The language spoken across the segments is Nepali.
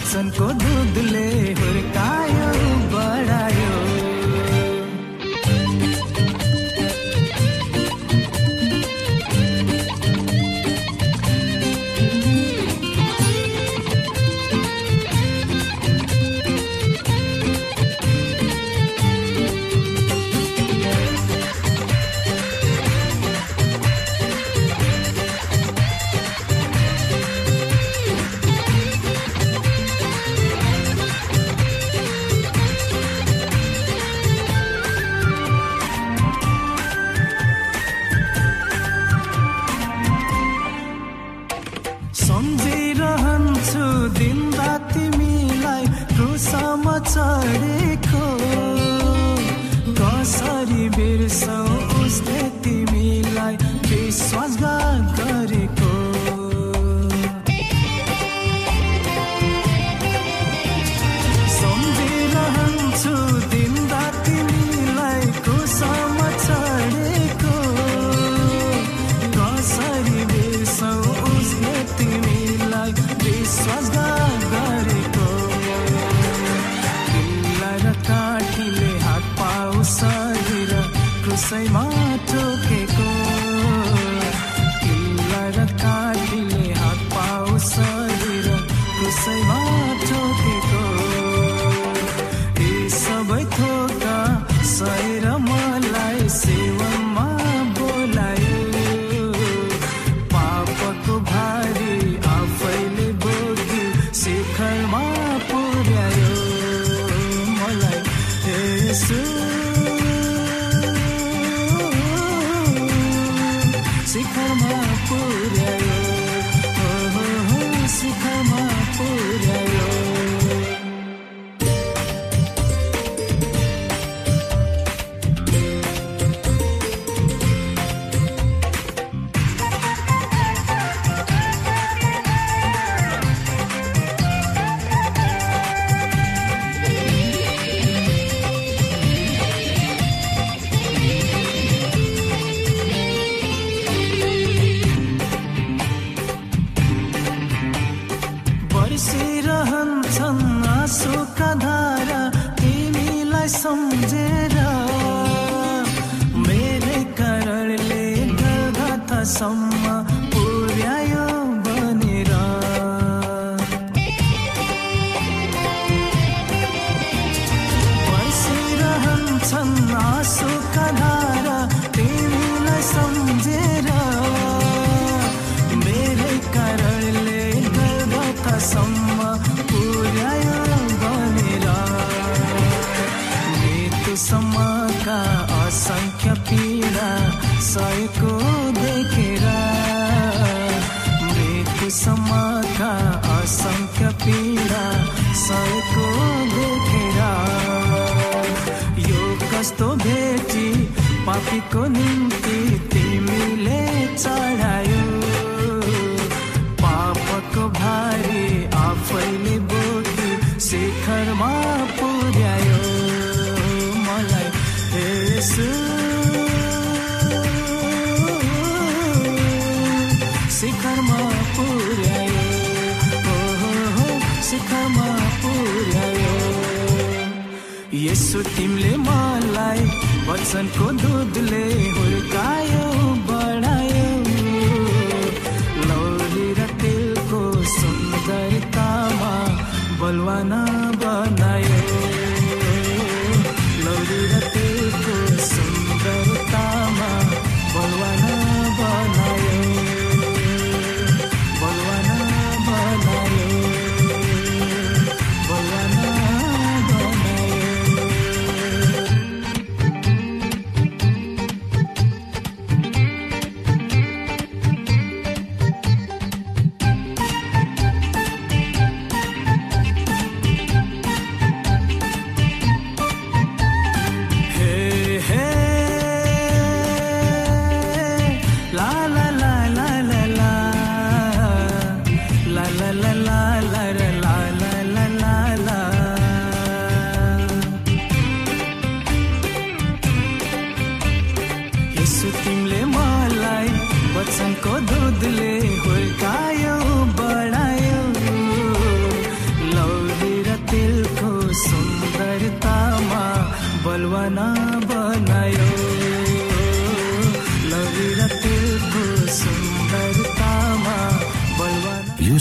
बचपन को दूध ले हुए पापीको निम्ति तिमीले चढायो। पापको भारी आफैले बोकी शिखरमा पुर्यायो। मलाई शिखरमा पुर्यायो। शिखरमा पुर्यायो। यसो तिमीले मलाई वचनको दुधले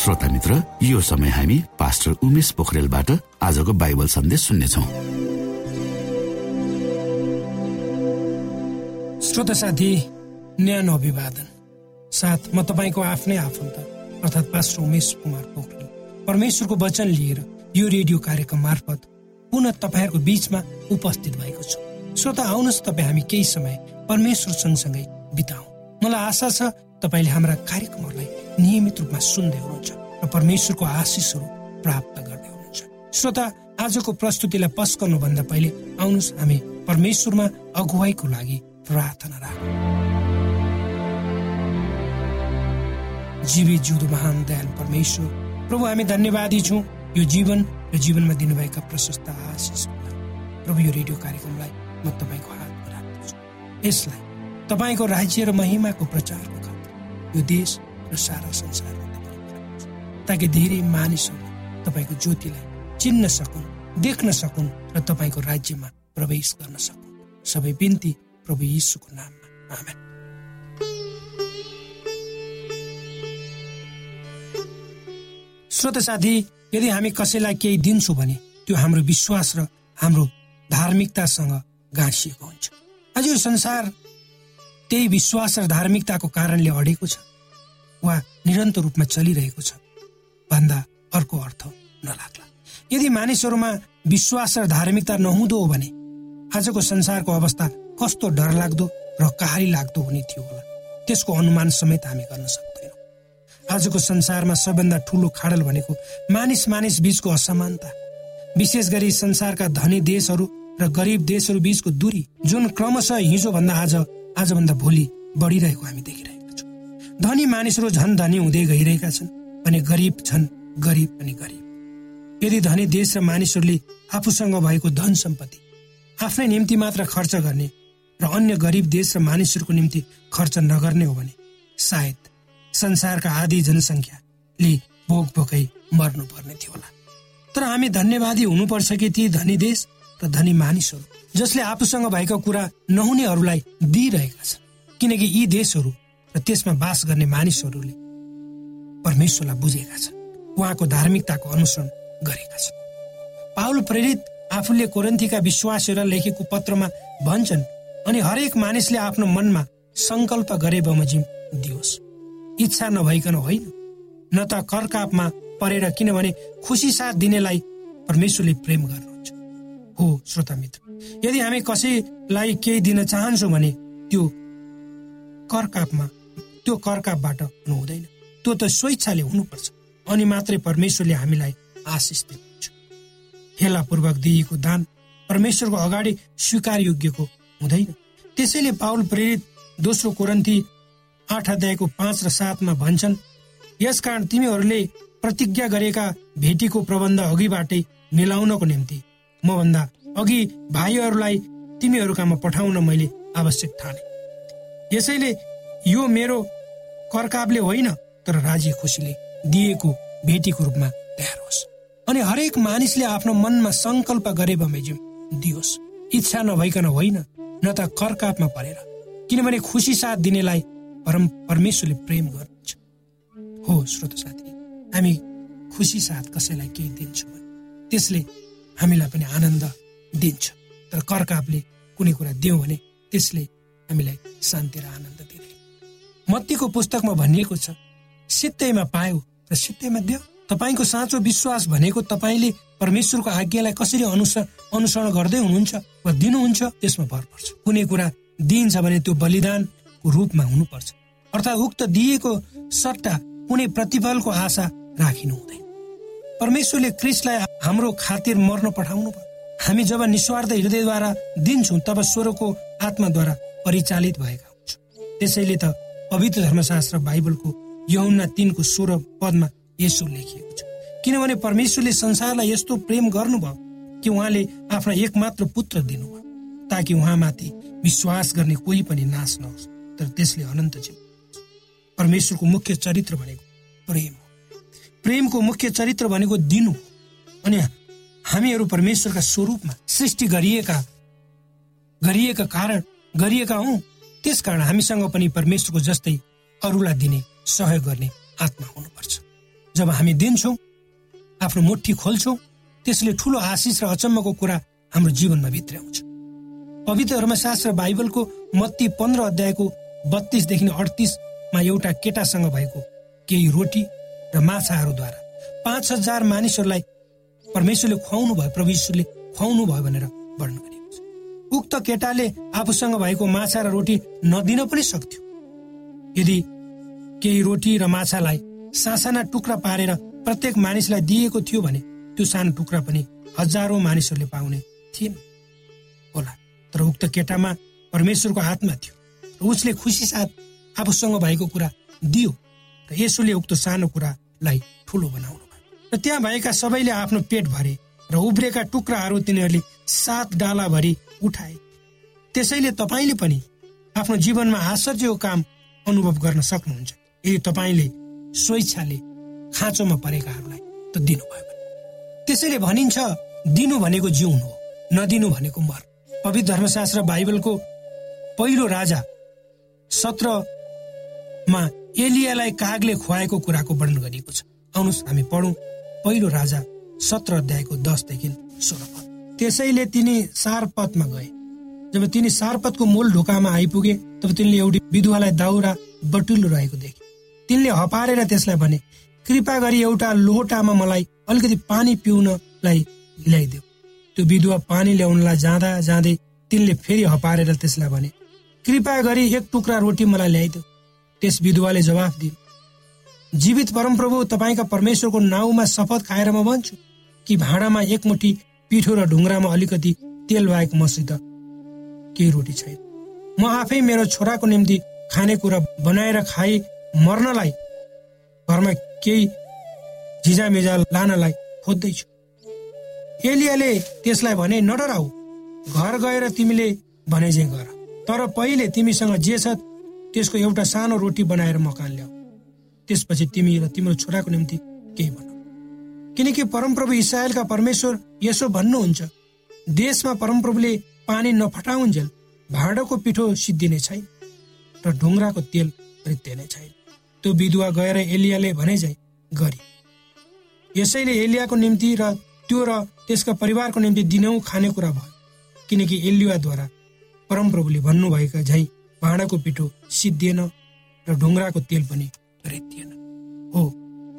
श्रोता मित्र यो समय हामी पास्टर उमेश पोखरेलबाट आजको बाइबल सन्देश सुन्नेछौ। श्रोता साथी न्यानो अभिवादन। साथ म तपाईँको आफ्नै आफन्त अर्थात् पास्टर उमेश कुमार पोखरेल। परमेश्वरको वचन लिएर यो रेडियो कार्यक्रम मार्फत पुनः तपाईँहरूको बीचमा उपस्थित भएको छु। श्रोता आउनुहोस् तपाईँ हामी केही समय परमेश्वर सँगसँगै बिताउ। मलाई आशा छ तपाईँले हाम्रा कार्यक्रमहरूलाई नियमित रूपमा सुन्दै हुनुहुन्छ र परमेश्वरको आशिषहरू प्राप्त गर्दै हुनुहुन्छ। श्रोता आजको प्रस्तुतिलाई पस गर्नुभन्दा पहिले आउनुहोस् हामी परमेश्वरमा अगुवाईको लागि प्रार्थना राखौँ जीवी जिउँदो महान दयाल परमेश्वर प्रभु हामी धन्यवादी छौँ। यो जीवन र जीवनमा दिनुभएका प्रशस्त आशिष प्रभु यो रेडियो कार्यक्रमलाई म तपाईँको हातमा राख्दछु। यसलाई तपाईँको राज्य र महिमाको प्रचारको खातिर यो देश र सारा पठाउनुहोस्। ताकि धेरै मानिसहरू तपाईँको ज्योतिलाई चिन्न सकुन् देख्न सकुन् र तपाईँको राज्यमा प्रवेश गर्न सकुन्। सबै बिन्ती प्रभु यीशुको नाममा। आमेन। श्रोत साथी यदि हामी कसैलाई केही दिन्छौँ भने त्यो हाम्रो विश्वास र हाम्रो धार्मिकतासँग गाँसिएको हुन्छ। आज यो संसार त्यही विश्वास र धार्मिकताको कारणले अडेको छ। वा निरन्तर रूपमा चलिरहेको छ। भन्दा अर्को अर्थ नलाग्ला। यदि मानिसहरूमा विश्वास र धार्मिकता नहुँदो हो भने आजको संसारको अवस्था कस्तो डरलाग्दो र कहारी लाग्दो हुने थियो होला। त्यसको अनुमान समेत हामी गर्न सक्दैनौँ। आजको संसारमा सबभन्दा ठुलो खाडल भनेको मानिस मानिस बीचको असमानता। विशेष गरी संसारका धनी देशहरू र गरिब देशहरू बीचको दूरी जुन क्रमशः हिजोभन्दा आज आजभन्दा भोलि बढिरहेको हामी देखिरहेका छौँ धनी मानिसहरू झन धनी हुँदै गइरहेका छन् भने गरिब छन् गरिब अनि गरिब। यदि धनी देश र मानिसहरूले आफूसँग भएको धन सम्पत्ति आफ्नै निम्ति मात्र खर्च गर्ने र अन्य गरिब देश र मानिसहरूको निम्ति खर्च नगर्ने हो भने सायद संसारका आदि जनसङ्ख्याले भोक भोकै मर्नुपर्ने थियो होला। तर हामी धन्यवादी हुनुपर्छ कि ती धनी देश र धनी मानिसहरू जसले आफूसँग भएका कुरा नहुनेहरूलाई दिइरहेका छन्। किनकि यी देशहरू र त्यसमा बास गर्ने मानिसहरूले परमेश्वरलाई बुझेका छन्। उहाँको धार्मिकताको अनुसरण गरेका छन्। पाउल प्रेरित आफूले कोरन्थीका विश्वासहरूलाई लेखेको पत्रमा भन्छन् अनि हरेक मानिसले आफ्नो मनमा सङ्कल्प गरे बमोजिम दियोस्। इच्छा नभइकन होइन। न त करकापमा परेर किनभने खुसी साथ दिनेलाई परमेश्वरले प्रेम गर्नुहुन्छ। हो श्रोता मित्र यदि हामी कसैलाई केही दिन चाहन्छौँ भने त्यो करकापमा त्यो करकापबाट हुनु हुँदैन त्यो त स्वेच्छाले हुनुपर्छ अनि मात्रै परमेश्वरले हामीलाई आशिष दिनुहुन्छ। हेलापूर्वक दिइएको दान परमेश्वरको अगाडि स्वीकार योग्यको हुँदैन। त्यसैले पाउल प्रेरित दोस्रो कोरन्ती आठ अध्यायको पाँच र सातमा भन्छन् यसकारण तिमीहरूले प्रतिज्ञा गरेका भेटीको प्रबन्ध अघिबाटै मिलाउनको निम्ति मभन्दा अघि भाइहरूलाई तिमीहरूकामा पठाउन मैले आवश्यक ठाने। यसैले यो मेरो करकाबले होइन तर राजी खुसीले दिएको भेटीको रूपमा तयार होस्। अनि हरेक मानिसले आफ्नो मनमा सङ्कल्प गरे बमेज्यू दियोस्। इच्छा नभइकन होइन न त करकापमा परेर। किनभने खुसी साथ दिनेलाई परम परमेश्वरले प्रेम गर्नुहुन्छ। हो श्रोत साथी हामी खुसी साथ कसैलाई केही दिन्छौँ त्यसले हामीलाई पनि आनन्द दिन्छ। तर कर्कापले कुनै कुरा दियौँ भने त्यसले हामीलाई शान्ति र आनन्द दिँदैन। मत्तीको पुस्तकमा भनिएको छ सित्तैमा पायो र सित्तैमा दियो। तपाईँको साँचो विश्वास भनेको तपाईँले परमेश्वरको आज्ञालाई कसरी अनुसर अनुसरण गर्दै हुनुहुन्छ वा दिनुहुन्छ त्यसमा भर पर्छ। कुनै कुरा दिइन्छ भने त्यो बलिदानको रूपमा हुनुपर्छ। अर्थात् उक्त दिएको सट्टा कुनै प्रतिफलको आशा राखिनु हुँदैन। परमेश्वरले क्रिस्टलाई हाम्रो खातिर मर्न पठाउनु भयो। हामी जब निस्वार्थ हृदयद्वारा दिन्छौँ तब स्वरको आत्माद्वारा परिचालित भएका हुन्छौँ। त्यसैले त पवित्र धर्मशास्त्र बाइबलको यौना तिनको सोह्र पदमा यसो लेखिएको छ। किनभने परमेश्वरले संसारलाई यस्तो प्रेम गर्नुभयो कि उहाँले आफ्ना एकमात्र पुत्र दिनुभयो ताकि उहाँमाथि विश्वास गर्ने कोही पनि नाश नहोस्। तर त्यसले अनन्त जीवन परमेश्वरको मुख्य चरित्र भनेको प्रेम हो। प्रेमको मुख्य चरित्र भनेको दिनु अनि हामीहरू परमेश्वरका स्वरूपमा सृष्टि गरिएका गरिएका कारण गरिएका हौ। त्यस कारण हामीसँग पनि परमेश्वरको जस्तै अरूलाई दिने सहयोग गर्ने आत्मा हुनुपर्छ। जब हामी दिन्छौँ आफ्नो मुठी खोल्छौँ त्यसले ठुलो आशिष र अचम्मको कुरा हाम्रो जीवनमा भित्र्याउँछ। पवित्र धर्मशास्त्र बाइबलको मत्ती पन्ध्र अध्यायको बत्तीसदेखि अडतिस मा एउटा केटासँग भएको केही रोटी र माछाहरूद्वारा पाँच हजार मानिसहरूलाई परमेश्वरले खुवाउनु भयो परमेश्वरले खुवाउनु भयो भनेर वर्णन छ उक्त केटाले आफूसँग भएको माछा र रोटी नदिन पनि सक्थ्यो। यदि केही रोटी र माछालाई सासाना टुक्रा पारेर प्रत्येक मानिसलाई दिएको थियो भने त्यो सानो टुक्रा पनि हजारौं मानिसहरूले पाउने थिएन। होला तर उक्त केटामा परमेश्वरको आत्मा थियो र उसले खुसी साथ आफूसँग भएको कुरा दियो र यसोले उक्त सानो कुरालाई ठुलो बनाउनु र त्यहाँ भएका सबैले आफ्नो पेट भरे र उब्रेका टुक्राहरू तिनीहरूले सात डालाभरि उठाए। त्यसैले तपाईँले पनि आफ्नो जीवनमा आश्चर्यको काम अनुभव गर्न सक्नुहुन्छ। यदि तपाईँले स्वेच्छाले खाँचोमा परेकाहरूलाई त दिनुभयो त्यसैले भनिन्छ दिनु भनेको जिउनु हो नदिनु भनेको मर। पवित्र धर्मशास्त्र बाइबलको पहिलो राजा सत्र मा एलियालाई कागले खुवाएको कुराको वर्णन गरिएको छ। आउनुहोस् हामी पढौँ। पहिलो राजा सत्र अध्यायको दसदेखि सोह्र त्यसैले तिनी सारपथमा गए। जब तिनी सारपथको मूल ढोकामा आइपुगे तब तिनले एउटी विधुवालाई दाउरा बटुलो रहेको देखे। तिनले हपारेर त्यसलाई भने कृपा गरी एउटा लोटामा मलाई अलिकति पानी पिउनलाई ल्याइदेऊ। त्यो विधुवा पानी ल्याउनलाई जाँदा जाँदै तिनले फेरि हपारेर त्यसलाई भने कृपा गरी एक टुक्रा रोटी मलाई ल्याइदेऊ। त्यस विधुवाले जवाफ दियो जीवित परमप्रभु तपाईँका परमेश्वरको नाउँमा शपथ खाएर म भन्छु कि भाँडामा एक मुठी पिठो र ढुङ्ग्रामा अलिकति तेल बाहेक मसित केही रोटी छैन। म आफै मेरो छोराको निम्ति खानेकुरा बनाएर खाइ मर्नलाई घरमा केही झिजामिजा लानलाई खोज्दैछु। एलियाले त्यसलाई भने नडराउ घर गएर तिमीले भने चाहिँ गर। तर पहिले तिमीसँग जे छ त्यसको एउटा सानो रोटी बनाएर मकान ल्याऊ। त्यसपछि तिमी र तिम्रो छोराको निम्ति केही भन किनकि परमप्रभु इसरायलका परमेश्वर यसो भन्नुहुन्छ देशमा परमप्रभुले पानी नफटाउन्जेल भाँडोको पिठो सिद्धिने छैन र ढुङ्ग्राको तेल रित्तिने छैन। त्यो विधुवा गएर एलियाले भने चाहिँ गरी यसैले एलियाको निम्ति र त्यो र त्यसका परिवारको निम्ति दिनौ खानेकुरा भयो किनकि एलियाद्वारा परमप्रभुले भन्नुभएका झै भाँडाको पिठो सिद्धिएन र ढुङ्ग्राको तेल पनि रित्तिएन। हो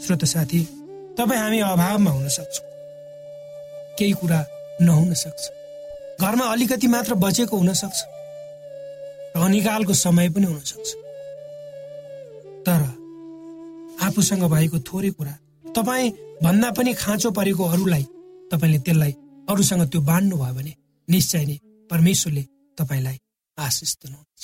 श्रोत साथी तपाईँ हामी अभावमा हुन सक्छौँ। केही कुरा नहुन सक्छ। घरमा अलिकति मात्र बचेको हुन सक्छ। र अनिकालको समय पनि हुन सक्छ। तर आफूसँग भएको थोरै कुरा तपाईँ भन्दा पनि खाँचो परेको अरूलाई तपाईँले त्यसलाई अरूसँग त्यो बाँड्नु भयो भने निश्चय नै परमेश्वरले तपाईँलाई आशिष दिनुहुन्छ।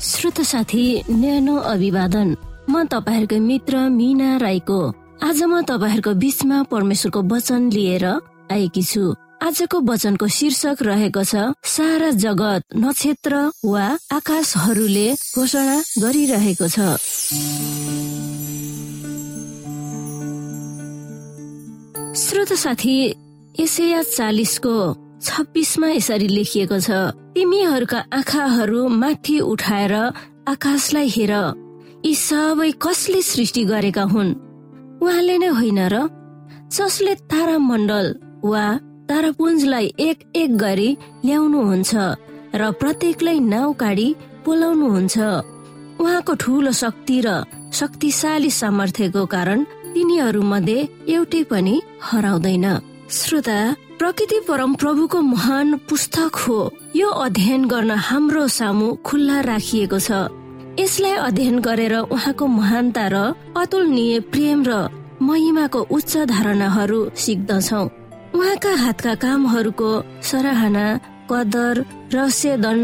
श्रोत साथी न्यानो अभिवादन। म तपाईँहरूको मित्र मिना राईको। आज म तपाईँहरूको बिचमा परमेश्वरको वचन लिएर आएकी छु। आजको वचनको शीर्षक रहेको छ सारा जगत नक्षत्र वा आकाशहरूले घोषणा गरिरहेको छ। श्रोत साथी एसया चालिसको छब्बिसमा यसरी लेखिएको छ तिमीहरूका आँखाहरू माथि उठाएर आकाशलाई हेर। यी सबै कसले सृष्टि गरेका हुन्? उहाँले नै होइन र? जसले तारा मण्डल वा तारापुञ्जलाई एक एक गरी ल्याउनुहुन्छ र प्रत्येकलाई नाउ काडी बोलाउनुहुन्छ उहाँको ठुलो शक्ति र शक्तिशाली सामर्थ्यको कारण तिनीहरू मध्ये एउटै पनि हराउँदैन। श्रोता प्रकृति परम प्रभुको महान पुस्तक हो। यो अध्ययन गर्न हाम्रो सामु खुल्ला राखिएको छ। यसलाई अध्ययन गरेर उहाँको महानता र अतुलनीय प्रेम र महिमाको उच्च धारणाहरू सिक्दछौ। उहाँका हातका कामहरूको सराहना कदर रहस्यदन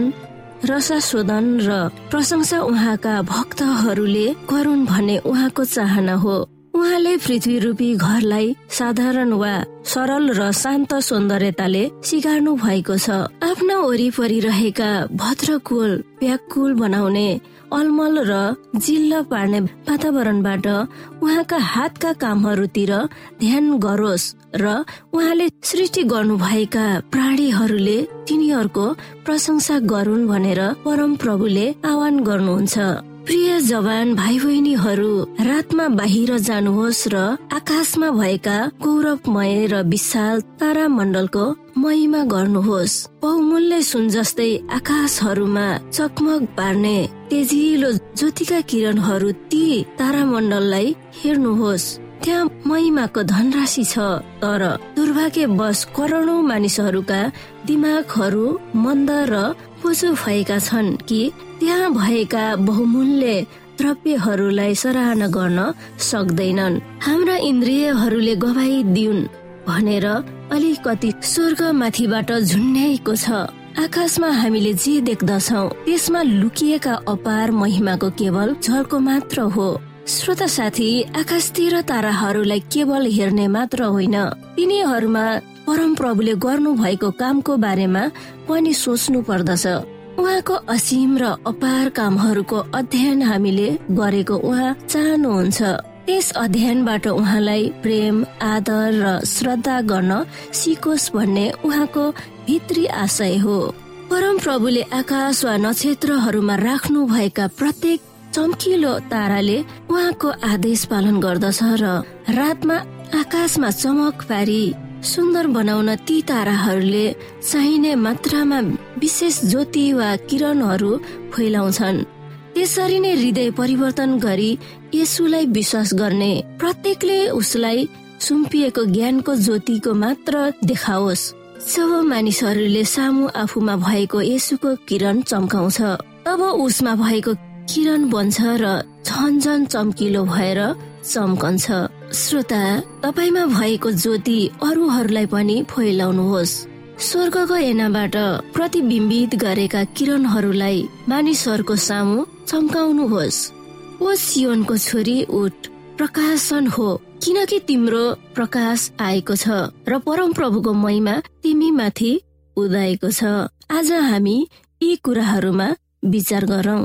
रसाशोधन र प्रशंसा उहाँका भक्तहरूले गरून् भन्ने उहाँको चाहना हो। उहाँले पृथ्वी रूपी घरलाई साधारण वा सरल र शान्त सौन्दर्यताले सिगार्नु भएको छ। आफ्ना वरिपरि रहेका भद्रकुल व्याकुल बनाउने अलमल र जिल्ल पार्ने वातावरणबाट उहाँका हातका कामहरूतिर ध्यान गरोस् र उहाँले सृष्टि गर्नुभएका प्राणीहरूले तिनीहरूको प्रशंसा गरून् भनेर परम प्रभुले आह्वान गर्नुहुन्छ। प्रिय जवान भाइ बहिनीहरू रातमा बाहिर जानुहोस् र आकाशमा भएका गौरवमय र विशाल तारा मण्डलको महिमा गर्नुहोस्। बहुमूल्य सुन जस्तै आकाशहरूमा चकमक पार्ने तेजिलो ज्योतिका किरणहरू ती तारा मण्डललाई हेर्नुहोस्। त्यहाँ महिमाको धनराशि छ तर दुर्भाग्यवश करोडौं मानिसहरूका दिमागहरू मन्द र बोझो भएका छन् कि त्यहाँ भएका बहुमूल्य द्रव्यहरूलाई सराहना गर्न सक्दैनन्। हाम्रा इन्द्रियहरूले गवाई दिउन् भनेर अलिकति स्वर्ग माथिबाट झुन्ड्याएको छ। आकाशमा हामीले जे देख्दछौ त्यसमा लुकिएका अपार महिमाको केवल झल्को मात्र हो। श्रोता साथी आकाशतिर ताराहरूलाई केवल हेर्ने मात्र होइन। तिनीहरूमा परम प्रभुले गर्नु भएको कामको बारेमा पनि सोच्नु पर्दछ। उहाँको असीम र अपार कामहरूको अध्ययन हामीले गरेको उहाँ चाहनुहुन्छ। त्यस अध्ययनबाट उहाँलाई प्रेम आदर र श्रद्धा गर्न सिकोस् भन्ने उहाँको भित्री आशय हो। परम प्रभुले आकाश वा नक्षत्रहरूमा राख्नु भएका प्रत्येक चम्किलो ताराले उहाँको आदेश पालन गर्दछ र रातमा आकाशमा चमक पारी सुन्दर बनाउन ती ताराहरूले चाहिने मात्रामा विशेष ज्योति वा किरणहरू फैलाउँछन्। त्यसरी नै हृदय परिवर्तन गरी यसुलाई विश्वास गर्ने प्रत्येकले उसलाई सुम्पिएको ज्ञानको ज्योतिको मात्र देखाओस्। जब मानिसहरूले सामु आफूमा भएको यसुको किरण चम्काउँछ तब उसमा भएको किरण बन्छ र झन झन चम्किलो भएर चम्कन्छ। श्रोता तपाईँमा भएको ज्योति अरूहरूलाई पनि फैलाउनुहोस्। स्वर्गको ऐनाबाट प्रतिबिम्बित गरेका किरणहरूलाई मानिसहरूको सामु चम्काउनुहोस्। ओ सियोनको छोरी उठ प्रकाशन हो किनकि तिम्रो प्रकाश आएको छ र परम प्रभुको महिमा तिमी माथि उदाएको छ। आज हामी यी कुराहरूमा विचार गरौं।